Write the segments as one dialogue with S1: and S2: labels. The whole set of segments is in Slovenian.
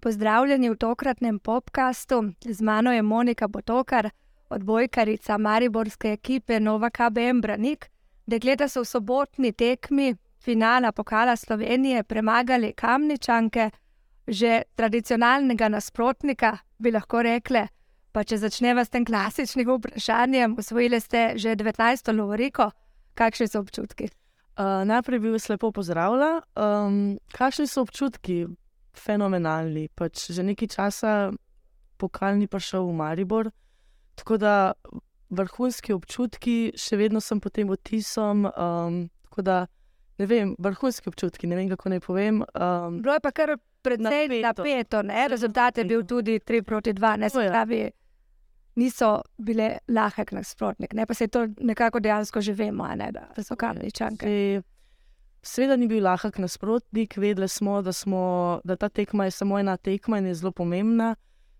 S1: Pozdravljeni v tokratnem podkastu. Z mano je Monika Botokar, odbojkarica Mariborske ekipe Nova KBM Branik. Dekleta so v sobotni tekmi finala Pokala Slovenije premagali Kamničanke, že tradicionalnega nasprotnika, bi lahko rekli. Pa če začneva s tem klasičnim vprašanjem, usvojili ste že 19. Lovoriko, kakšni so občutki?
S2: Uh, najprej bi vas lepo pozdravila. Um, kakšni so občutki? Fenomenalni. Pač že nekaj časa pokal ni prišel v Maribor, tako da vrhunski občutki, še vedno sem pod tem otisom. Um, tako da ne vem, vrhunski občutki, ne vem kako naj povem. Um,
S1: Bilo je pa kar predvsej napeto, rezultat je bil tudi 3 proti 2, ne se pravi niso bile lahek nasprotnik, ne pa se to nekako dejansko že vemo, ne, da so kamničanke.
S2: Sveda ni bil lahek nasprotnik, vedeli smo da, smo, da ta tekma je samo ena tekma in je zelo pomembna.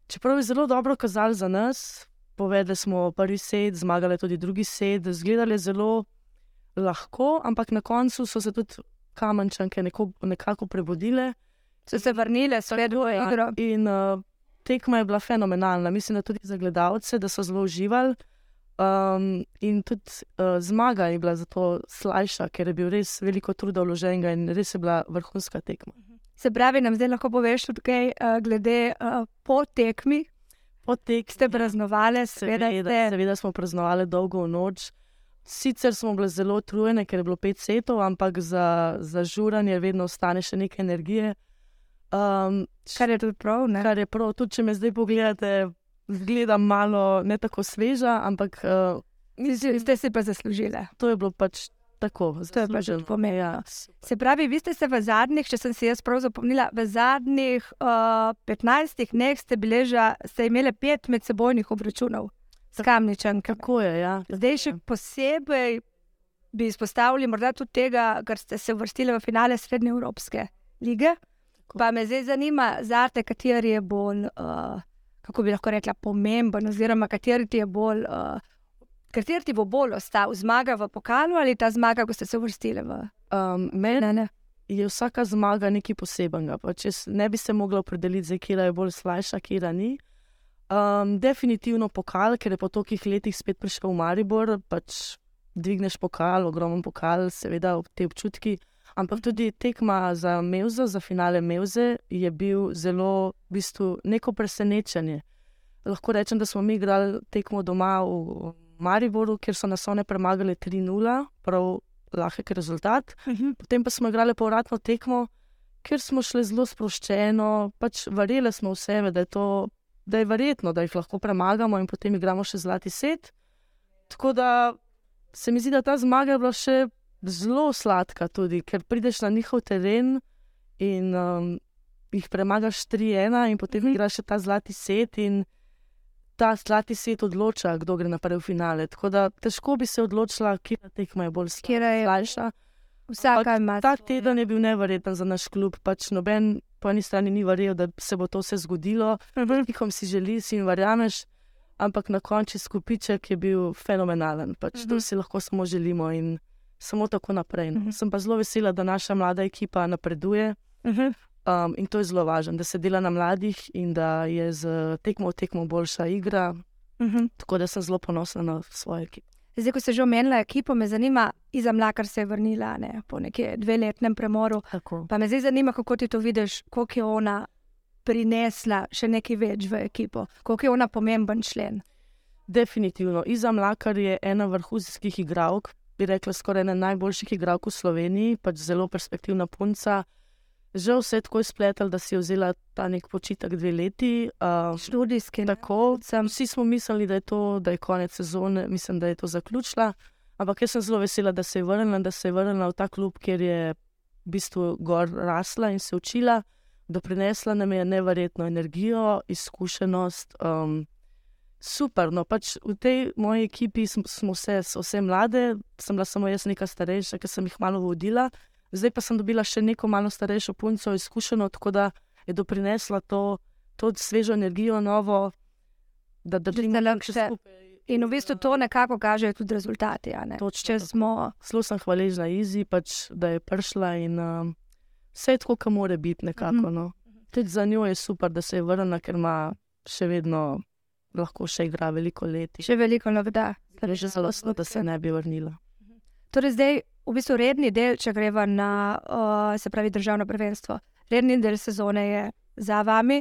S2: Čeprav je zelo dobro kazali za nas, povedali smo prvi set, zmagali tudi drugi set, zgledali zelo lahko, ampak na koncu so se tudi kamenčanke neko, nekako prebudile.
S1: So se vrnile, so igro.
S2: In uh, tekma je bila fenomenalna, mislim, da tudi za gledalce, da so zelo uživali. Um, in tudi uh, zmaga je bila zato slajša, ker je bil res veliko truda vloženega in res je bila vrhunska tekma.
S1: Se pravi, nam zdaj lahko poveš tudi kaj uh, glede uh, po tekmi.
S2: Po tekmi
S1: ste praznovali, seveda,
S2: seveda, seveda smo praznovali dolgo noč. Sicer smo bili zelo utrujeni, ker je bilo pet setov, ampak za, za žuranje vedno ostane še nekaj energije.
S1: Um, kar je tudi prav. Ne?
S2: Kar je prav, tudi če me zdaj pogledate, zgleda malo ne tako sveža, ampak uh,
S1: mislim, ste si pa zaslužili.
S2: To je bilo pač tako,
S1: zelo pač pomembno. Ja, se pravi, vi ste se v zadnjih, če sem si jaz prav zapomnila, v zadnjih uh, 15 dneh ste, ste imeli pet medsebojnih obračunov s kamničem.
S2: Kako je? Ja.
S1: Zdaj še posebej. Bi izpostavili morda tudi tega, ker ste se uvrstili v finale Srednje Evropske lige. Pa me zdaj zanima, zate, kateri je bolj, uh, kako bi lahko rekla, pomemben, oziroma kateri ti je bolj, uh, kateri ti bo bolj ostal, zmaga v pokalu ali ta zmaga, ko ste se vrstili v
S2: um, meni. Je vsaka zmaga nekaj posebenega. Če ne bi se mogla opredeliti, kje je bolj slajša, kje ni. Um, definitivno pokal, ker je po tolikih letih spet prišel v Maribor, pač dvigneš pokal, ogromen pokal, seveda te občutki. Ampak tudi tekma za Meuzo, za finale Meuze, je bil zelo, v bistvu, neko presenečenje. Lahko rečem, da smo mi igrali tekmo doma v Mariboru, kjer so nas one premagali 3-0, prav lahek rezultat.
S1: Mhm.
S2: Potem pa smo igrali povratno tekmo, kjer smo šli zelo sproščeno, pač verjeli smo v sebe, da je to. Da je verjetno, da jih lahko premagamo, in potem igramo še zlati set. Tako da se mi zdi, da ta zmaga je bila še zelo sladka, tudi ker prideš na njihov teren in um, jih premagaš 3-1, in potem mm -hmm. igraš še ta zlati set. Ta zlati svet odloča, kdo gre naprej v finale. Tako da težko bi se odločila, kje ta tekma je bolj slabša.
S1: Vsaka ima.
S2: Ta teden je bil nevreten za naš klub. Pač noben po eni strani ni verjel, da se bo to vse zgodilo. Veliko si želi, si jim verjameš, ampak na koncu skupiček je bil fenomenalen. Pač uh -huh. To mhm. si lahko samo želimo. In samo tako naprej. No. Uh mhm. -huh. Sem pa zelo vesela, da naša mlada ekipa napreduje.
S1: Uh -huh.
S2: um, in to je zelo važno, da se dela na mladih in da je z tekmo v tekmo boljša igra.
S1: Uh -huh.
S2: Tako da sem zelo ponosna na svojo ekipo.
S1: Zdaj, ko ste že omenili ekipo, me zanima, Iza Mlakar se je vrnila ne, po nekaj dveletnem premoru.
S2: Tako.
S1: Pa me zdaj zanima, kako ti to vidiš, koliko je ona prinesla še nekaj več v ekipo, koliko je ona pomemben člen.
S2: Definitivno. Iza Mlakar je ena vrhunskih igralk, bi rekla, skoraj ena najboljših igralk v Sloveniji, pač zelo perspektivna punca. Že vse tako izpletel, da si je vzela ta nek počitek dve leti.
S1: Uh, Študijski.
S2: Tako, sem, vsi smo mislili, da je to, da je konec sezone, mislim, da je to zaključila. Ampak jaz sem zelo vesela, da se je vrnila, da se je vrnila v ta klub, kjer je v bistvu gor rasla in se učila, da prinesla nam je neverjetno energijo, izkušenost. Um, super. No, pač v tej moji ekipi smo vse, vse mlade, sem bila samo jaz, nekaj starejša, ki sem jih malo vodila. Zdaj pa sem dobila še neko malo starejšo punco, izkušeno, tako da je doprinesla to, to svežo energijo, novo,
S1: da lahko še skupaj. In v bistvu to nekako kažejo tudi rezultati. Če smo.
S2: Zelo sem hvaležna Izi, pač, da je prišla in um, vse je tako, kot mora biti. Nekako, no. Tudi za njo je super, da se je vrnila, ker ima še vedno lahko še igra veliko let.
S1: Še veliko novda.
S2: Torej, že zelo smo, da se ne bi vrnila.
S1: Torej, zdaj v bistvu redni del, če greva na, uh, se pravi, državno prvenstvo. Redni del sezone je za vami,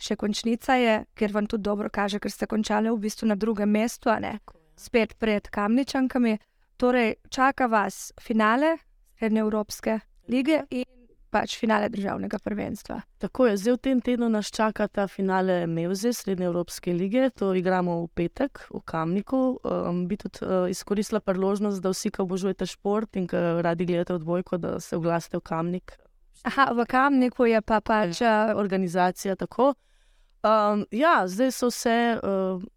S1: še končnica je, ker vam tudi dobro kaže, ker ste končali v bistvu na drugem mestu, a ne spet pred kamničankami. Torej, čaka vas finale Srednje Evropske lige in pač finale državnega prvenstva.
S2: Tako je, zdaj v tem tednu nas čaka ta finale Mevze, Srednje Evropske lige. To igramo v petek v Kamniku. Um, bi tudi uh, izkoristila priložnost, da vsi, ki obožujete šport in ki radi gledate odbojko, da se oglasite v Kamnik.
S1: Aha, v Kamniku je pa pač uh,
S2: organizacija tako. Um, ja, zdaj so vse. Uh,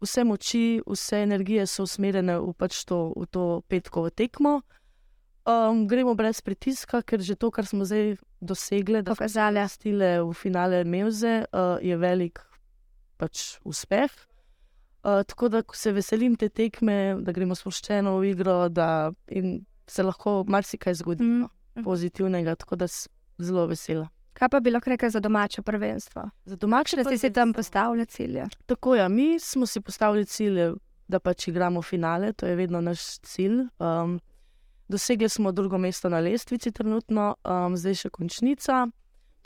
S2: Vse moči, vse energije so usmerjene v, pač to, v to petkovo tekmo. Um, gremo brez pritiska, ker že to, kar smo zdaj dosegli, da
S1: pokazali
S2: stile v finale Meuze, uh, je velik pač uspeh. Uh, tako da se veselim te tekme, da gremo sproščeno v igro, da se lahko marsikaj zgodi mm. pozitivnega, tako da sem zelo vesela.
S1: Kaj pa bi lahko rekel za domače prvenstvo?
S2: Za domače,
S1: da si si tam postavili cilje.
S2: Tako je, ja, mi smo si postavili cilje, da pač igramo finale, to je vedno naš cilj. Um, Dosegli smo drugo mesto na lestvici, trenutno, um, zdaj še končnica.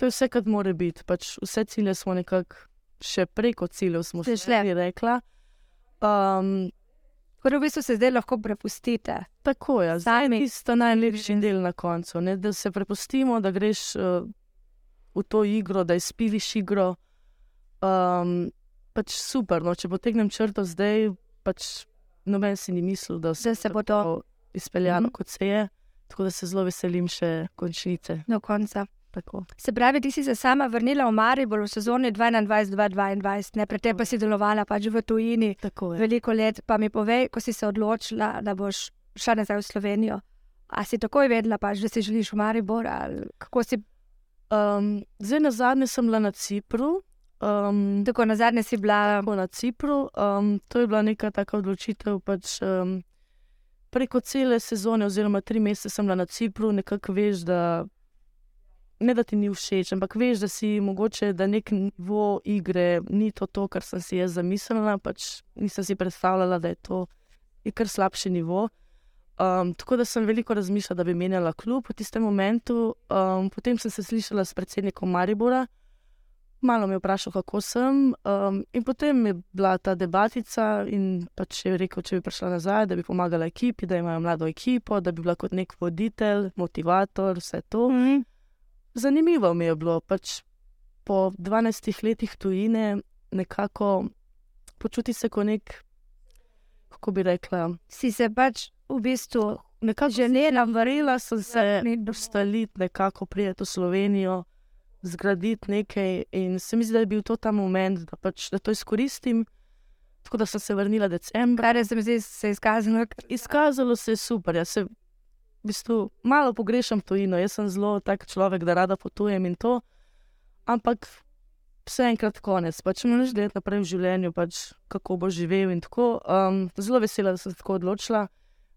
S2: To je vse, kar mora biti. Pač vse cilje smo nekako še preko ciljev, smo se že rekli. Um,
S1: Prvo, v bistvu se zdaj lahko prepustite.
S2: Tako je, zdaj je tisto najlepši del na koncu. Ne? Da se prepustimo, da greš uh, v to igro, da izpiviš igro. Um, pač super. No? Če potegnem črto zdaj, pač noben si ni mislil, da
S1: se, se bo to. Tako,
S2: izpeljano, mm -hmm. kot se je. Tako da se zelo veselim še končnice.
S1: Do konca. Tako. Se pravi, ti si se sama vrnila v Maribor v sezoni 2021-2022, ne predtem pa si delovala pač v tujini veliko let. Pa mi povej, ko si se odločila, da boš šla nazaj v Slovenijo. A si takoj vedela, pač, da si želiš v Maribor? Si...
S2: Um, zdaj na zadnje sem bila na Cipru. Um,
S1: tako na zadnje si bila
S2: na Cipru. Um, to je bila neka taka odločitev. Pač, um, preko cele sezone, oziroma tri mesece, sem bila na Cipru, nekako veš, da ne da ti ni všeč, ampak veš, da si mogoče, da nek nivo igre ni to, to kar sem si jaz zamislila. Pač nisem si predstavljala, da je to je kar slabši nivo. Um, tako da sem veliko razmišljala, da bi menjala klub v tistem momentu. Um, potem sem se slišala s predsednikom Maribora malo me je vprašal, kako sem. Um, in potem je bila ta debatica, in pač je rekel, če bi prišla nazaj, da bi pomagala ekipi, da imajo mlado ekipo, da bi bila kot nek voditelj, motivator, vse to. Mm. Zanimivo mi je bilo, pač po 12 letih tujine, nekako počuti se kot nek, kako bi rekla.
S1: Si se pač v bistvu. Nekako želela,
S2: verjela sem se, da bi ostali nekako prijeti v Slovenijo zgraditi nekaj. In se mi zdi, da je bil to ta moment, da, pač, da to izkoristim. Tako da sem se vrnila decembra.
S1: Kar je se mi zdi, se je izkazalo.
S2: Izkazalo se je super. Jaz se v bistvu malo pogrešam tujino. Jaz sem zelo tak človek, da rada potujem in to. Ampak vse enkrat konec. Pač ne moreš gledati naprej v življenju, pač, kako bo živel in tako. Um, zelo vesela, da sem se tako odločila.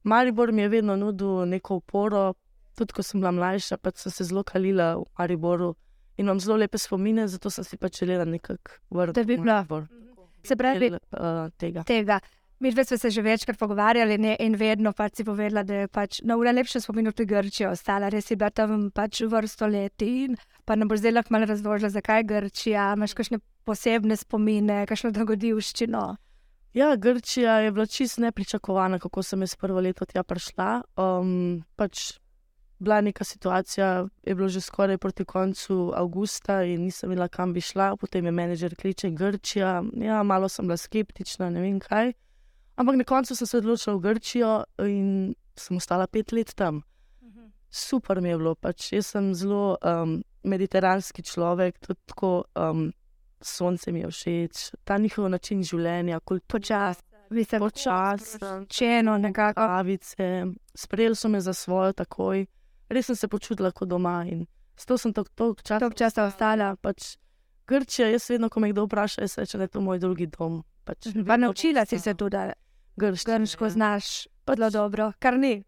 S2: Maribor mi je vedno nudil neko oporo. Tudi ko sem bila mlajša, pa sem se zelo kalila v Mariboru in imam zelo lepe spomine, zato sem si pač želela nekako vrniti.
S1: Da bi bila vrn. Se pravi, uh, tega. tega. Mi dve smo se že večkrat pogovarjali ne, in vedno pač si povedala, da je pač na najlepšem spominu tudi Grčija ostala. Res je bila tam pač vrsto let in pa nam bo zdaj lahko malo razložila, zakaj Grčija. Imaš kakšne posebne spomine, kakšno dogodivščino?
S2: Ja, Grčija je bila čist nepričakovana, kako sem jaz prvo leto tja prišla. Um, pač bila neka situacija, je bilo že skoraj proti koncu avgusta in nisem imela kam bi šla, potem je menedžer kliče Grčija. Ja, malo sem bila skeptična, ne vem kaj. Ampak na koncu sem se odločila v Grčijo in sem ostala pet let tam. Super mi je bilo, pač jaz sem zelo um, mediteranski človek, tudi tako um, sonce mi je všeč, ta njihov način življenja, kot
S1: počasi.
S2: Počasno,
S1: čeno, nekako.
S2: Avice. Sprejeli so me za svojo takoj res sem se počutila kot doma in zato sem tako časa
S1: časa ostala.
S2: Pač Grčija, jaz vedno, ko me kdo vpraša, jaz rečem, da je to moj drugi dom. Pač,
S1: Pa naučila si se tudi, da
S2: grško,
S1: grško znaš zelo dobro, kar ni.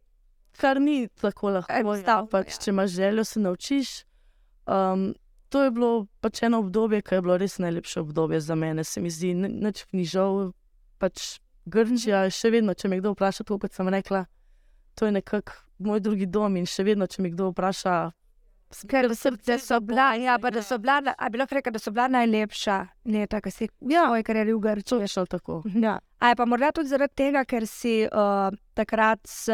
S2: kar ni tako lahko. ja,
S1: Enostavno,
S2: Pač,
S1: ja.
S2: če imaš željo, se naučiš. Um, to je bilo pač eno obdobje, ki je bilo res najlepše obdobje za mene, se mi zdi, nič ni žal. Pač Grčija je še vedno, če me kdo vpraša, tako kot sem rekla, to je nekako moj drugi dom in še vedno, če me kdo vpraša.
S1: Ker so, so bila, ja, da so bila, na- a bi lahko rekla, da so bila najlepša leta, ki si jih v svoji karieri v Grčiji.
S2: To je šlo tako.
S1: Ja. A je pa morda tudi zaradi tega, ker si uh, takrat s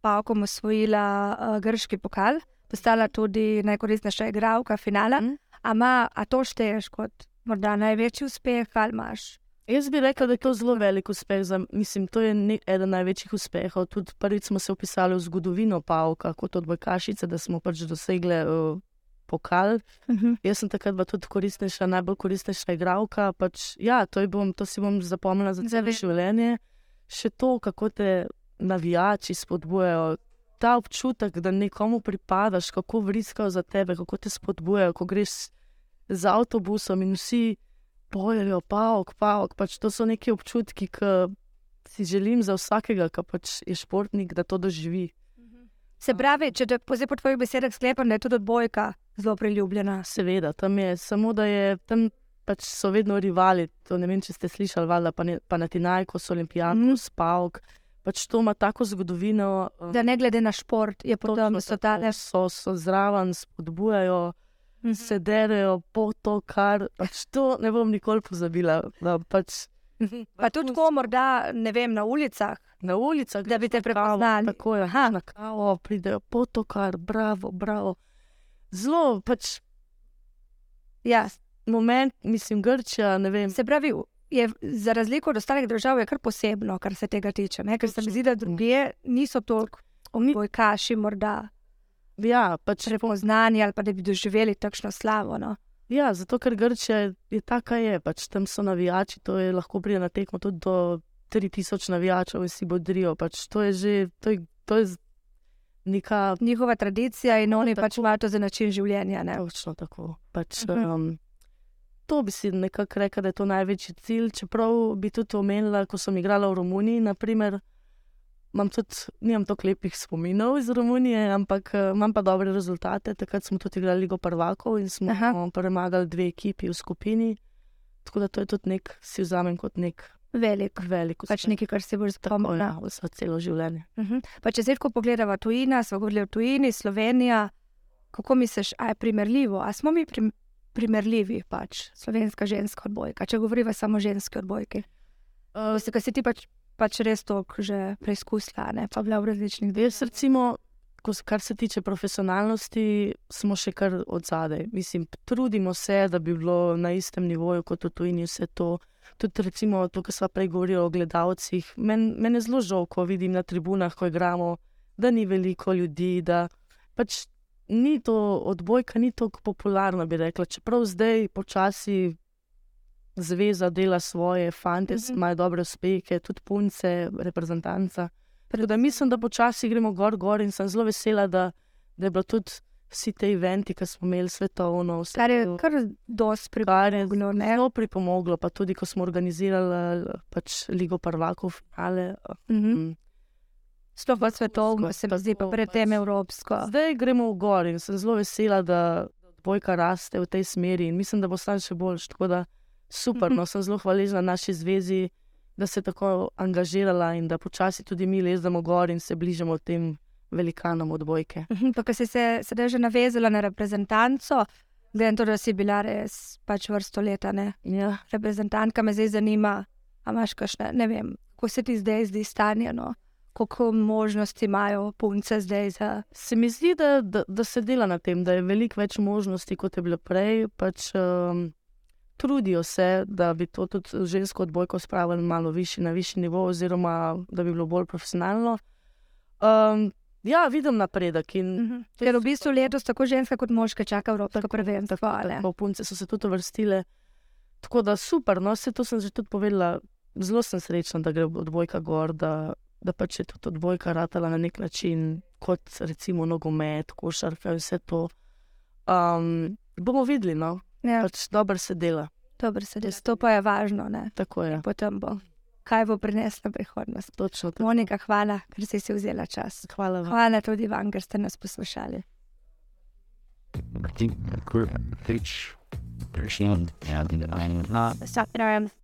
S1: Pavkom osvojila uh, grški pokal, postala tudi najkoristnejša igralka finala.
S2: Mhm.
S1: A, ma, a to šteješ kot morda največji uspeh, ali imaš?
S2: Jaz bi rekla, da je to zelo velik uspeh. Za, mislim, to je ne, eden največjih uspehov. Tudi prvič smo se upisali v zgodovino Pavka kot odbojkašice, da smo pač dosegli uh, pokal.
S1: Mhm.
S2: Jaz sem takrat bila tudi koristnejša, najbolj koristnejša igralka. Pač, ja, to, bom, to si bom zapomnila za celo življenje. Še to, kako te navijači spodbujajo. Ta občutek, da nekomu pripadaš, kako vriskajo za tebe, kako te spodbujajo, ko greš z avtobusom in vsi pojejo, pavk, pavk. Pač to so neki občutki, ki si želim za vsakega, ki pač je športnik, da to doživi.
S1: Se pravi, če te pozaj po tvojih besedah sklepam, da je tudi odbojka zelo priljubljena.
S2: Seveda, tam je samo, da je tam pač so vedno rivali. To ne vem, če ste slišali, valjda, pa, ne, pa na Tinajku, Olimpijaku,
S1: Mhm.
S2: mm. Spavk. Pač to ima tako zgodovino. eh,
S1: Da ne glede na šport, je potem
S2: točno
S1: so tale.
S2: so, so zraven, spodbujajo,
S1: Mhm.
S2: se derejo po to, kar pač to ne bom nikoli pozabila. Da pač
S1: Pa tudi ko morda, ne vem, na ulicah,
S2: na ulicah,
S1: da bi te
S2: kavo,
S1: prepoznali.
S2: Tako je,
S1: Aha.
S2: na kavo pridejo po to, kar bravo, bravo. Zelo pač
S1: Ja,
S2: moment, mislim, Grčija, ne vem.
S1: se pravi, je za razliko od ostalih držav je kar posebno, kar se tega tiče. Ne? Ker se mi zdi, da druge niso toliko bojkaši, morda
S2: Ja, pač
S1: prepoznani ali pa da bi doživeli takšno slavo. No?
S2: Ja, zato ker Grčija je, taka je, pač tam so navijači, to je lahko pride na tekmo tudi do 3000 navijačev in si bodrijo. Pač to je že, to je, to je neka.
S1: Njihova tradicija in oni
S2: Tako.
S1: pač imajo to za način življenja. Ne?
S2: Točno tako. Pač,
S1: Mhm.
S2: um, to bi si nekako rekla, da je to največji cilj. Čeprav bi tudi omenila, ko sem igrala v Romuniji, naprimer, imam tudi, nimam toliko lepih spominov iz Romunije, ampak uh, imam pa dobre rezultate. Takrat smo tudi igrali Ligo prvakov in smo
S1: Aha.
S2: premagali dve ekipi v skupini. Tako da to je tudi nek, si vzamem kot nek
S1: Velik.
S2: velik
S1: Pač
S2: uspeh.
S1: nekaj, kar si boš zapomnil.
S2: ja, za celo življenje.
S1: Uh -huh. Pa če zdaj, ko pogledamo tujina, smo govorili o tujini, Slovenija, kako misliš, a je primerljivo? A smo mi prim primerljivi, pač slovenska ženska odbojka, če govoriva samo o ženski odbojki?
S2: Uh,
S1: Uh, si ti pač, pač res toliko že preizkusila, ne pa bila v različnih
S2: Jaz, recimo, ko, kar se tiče profesionalnosti, smo še kar od zadaj. Mislim, trudimo se, da bi bilo na istem nivoju kot v tujini vse to. Tudi, recimo, to, kar smo prej govorili o gledalcih. Meni men je zelo žal, ko vidim na tribunah, ko igramo, da ni veliko ljudi, da pač ni to odbojka, ni tako popularna, bi rekla. Čeprav zdaj počasi zveza dela svoje, fante
S1: Mhm.
S2: imajo dobre uspehe, tudi punce, reprezentanca. Tako da mislim, da počasi gremo gor, gor in sem zelo vesela, da, da je bilo tudi vsi te eventi, ki smo imeli svetovno, vse
S1: Kar je kar dosti
S2: kar je
S1: pripomoglo,
S2: zelo pripomoglo, pa tudi ko smo organizirali pač Ligo prvakov finale.
S1: Mhm.
S2: Mm.
S1: Sploh pa svetovno, se
S2: Pa
S1: zdi, pa predtem
S2: pač-
S1: evropsko.
S2: Zdaj gremo v gor in sem zelo vesela, da bojka raste v tej smeri in mislim, da bo stan še boljš. Tako da super,
S1: Mhm.
S2: no sem zelo hvaležna naši zvezi, da se je tako angažirala in da počasi tudi mi lezemo gor in se bližamo tem velikanom odbojke.
S1: Mhm, Pa, ko si se sedaj že navezala na reprezentanco, glede na to, da si bila res pač vrsto leta, ne?
S2: Ja.
S1: reprezentantka me zdaj zanima, a imaš kakšne, ne vem, kako se ti zdaj zdi stanje, no? koliko možnosti imajo punce zdaj za.
S2: Se mi zdi, da, da, da se dela na tem, da je veliko več možnosti, kot je bilo prej. Pač, um, trudijo se, da bi to tudi žensko odbojko spravili malo višji, na višji nivo, oziroma da bi bilo bolj profesionalno. Um, ja, vidim napredek in
S1: Mhm. Ker v bistvu letos tako ženska kot moška čaka Evropsko prvenstvo. a ne?
S2: tako punce so se tudi vrstile. Tako da super, no, vse to sem že tudi povedala. Zelo sem srečna, da gre odbojka gor, da, da pač je tudi odbojka ratala na nek način, kot recimo nogomet, košarka in vse to. Um, bomo videli, no,
S1: Ja,
S2: pač dobro se dela.
S1: Dobro, se res, to pa je važno, ne?
S2: Tako je.
S1: Potem bo, kaj bo prinesla prihodnost.
S2: Točno tako.
S1: Monika, hvala, ker si si vzela čas.
S2: Hvala vam.
S1: Hvala tudi vam, ker ste nas poslušali.
S3: I think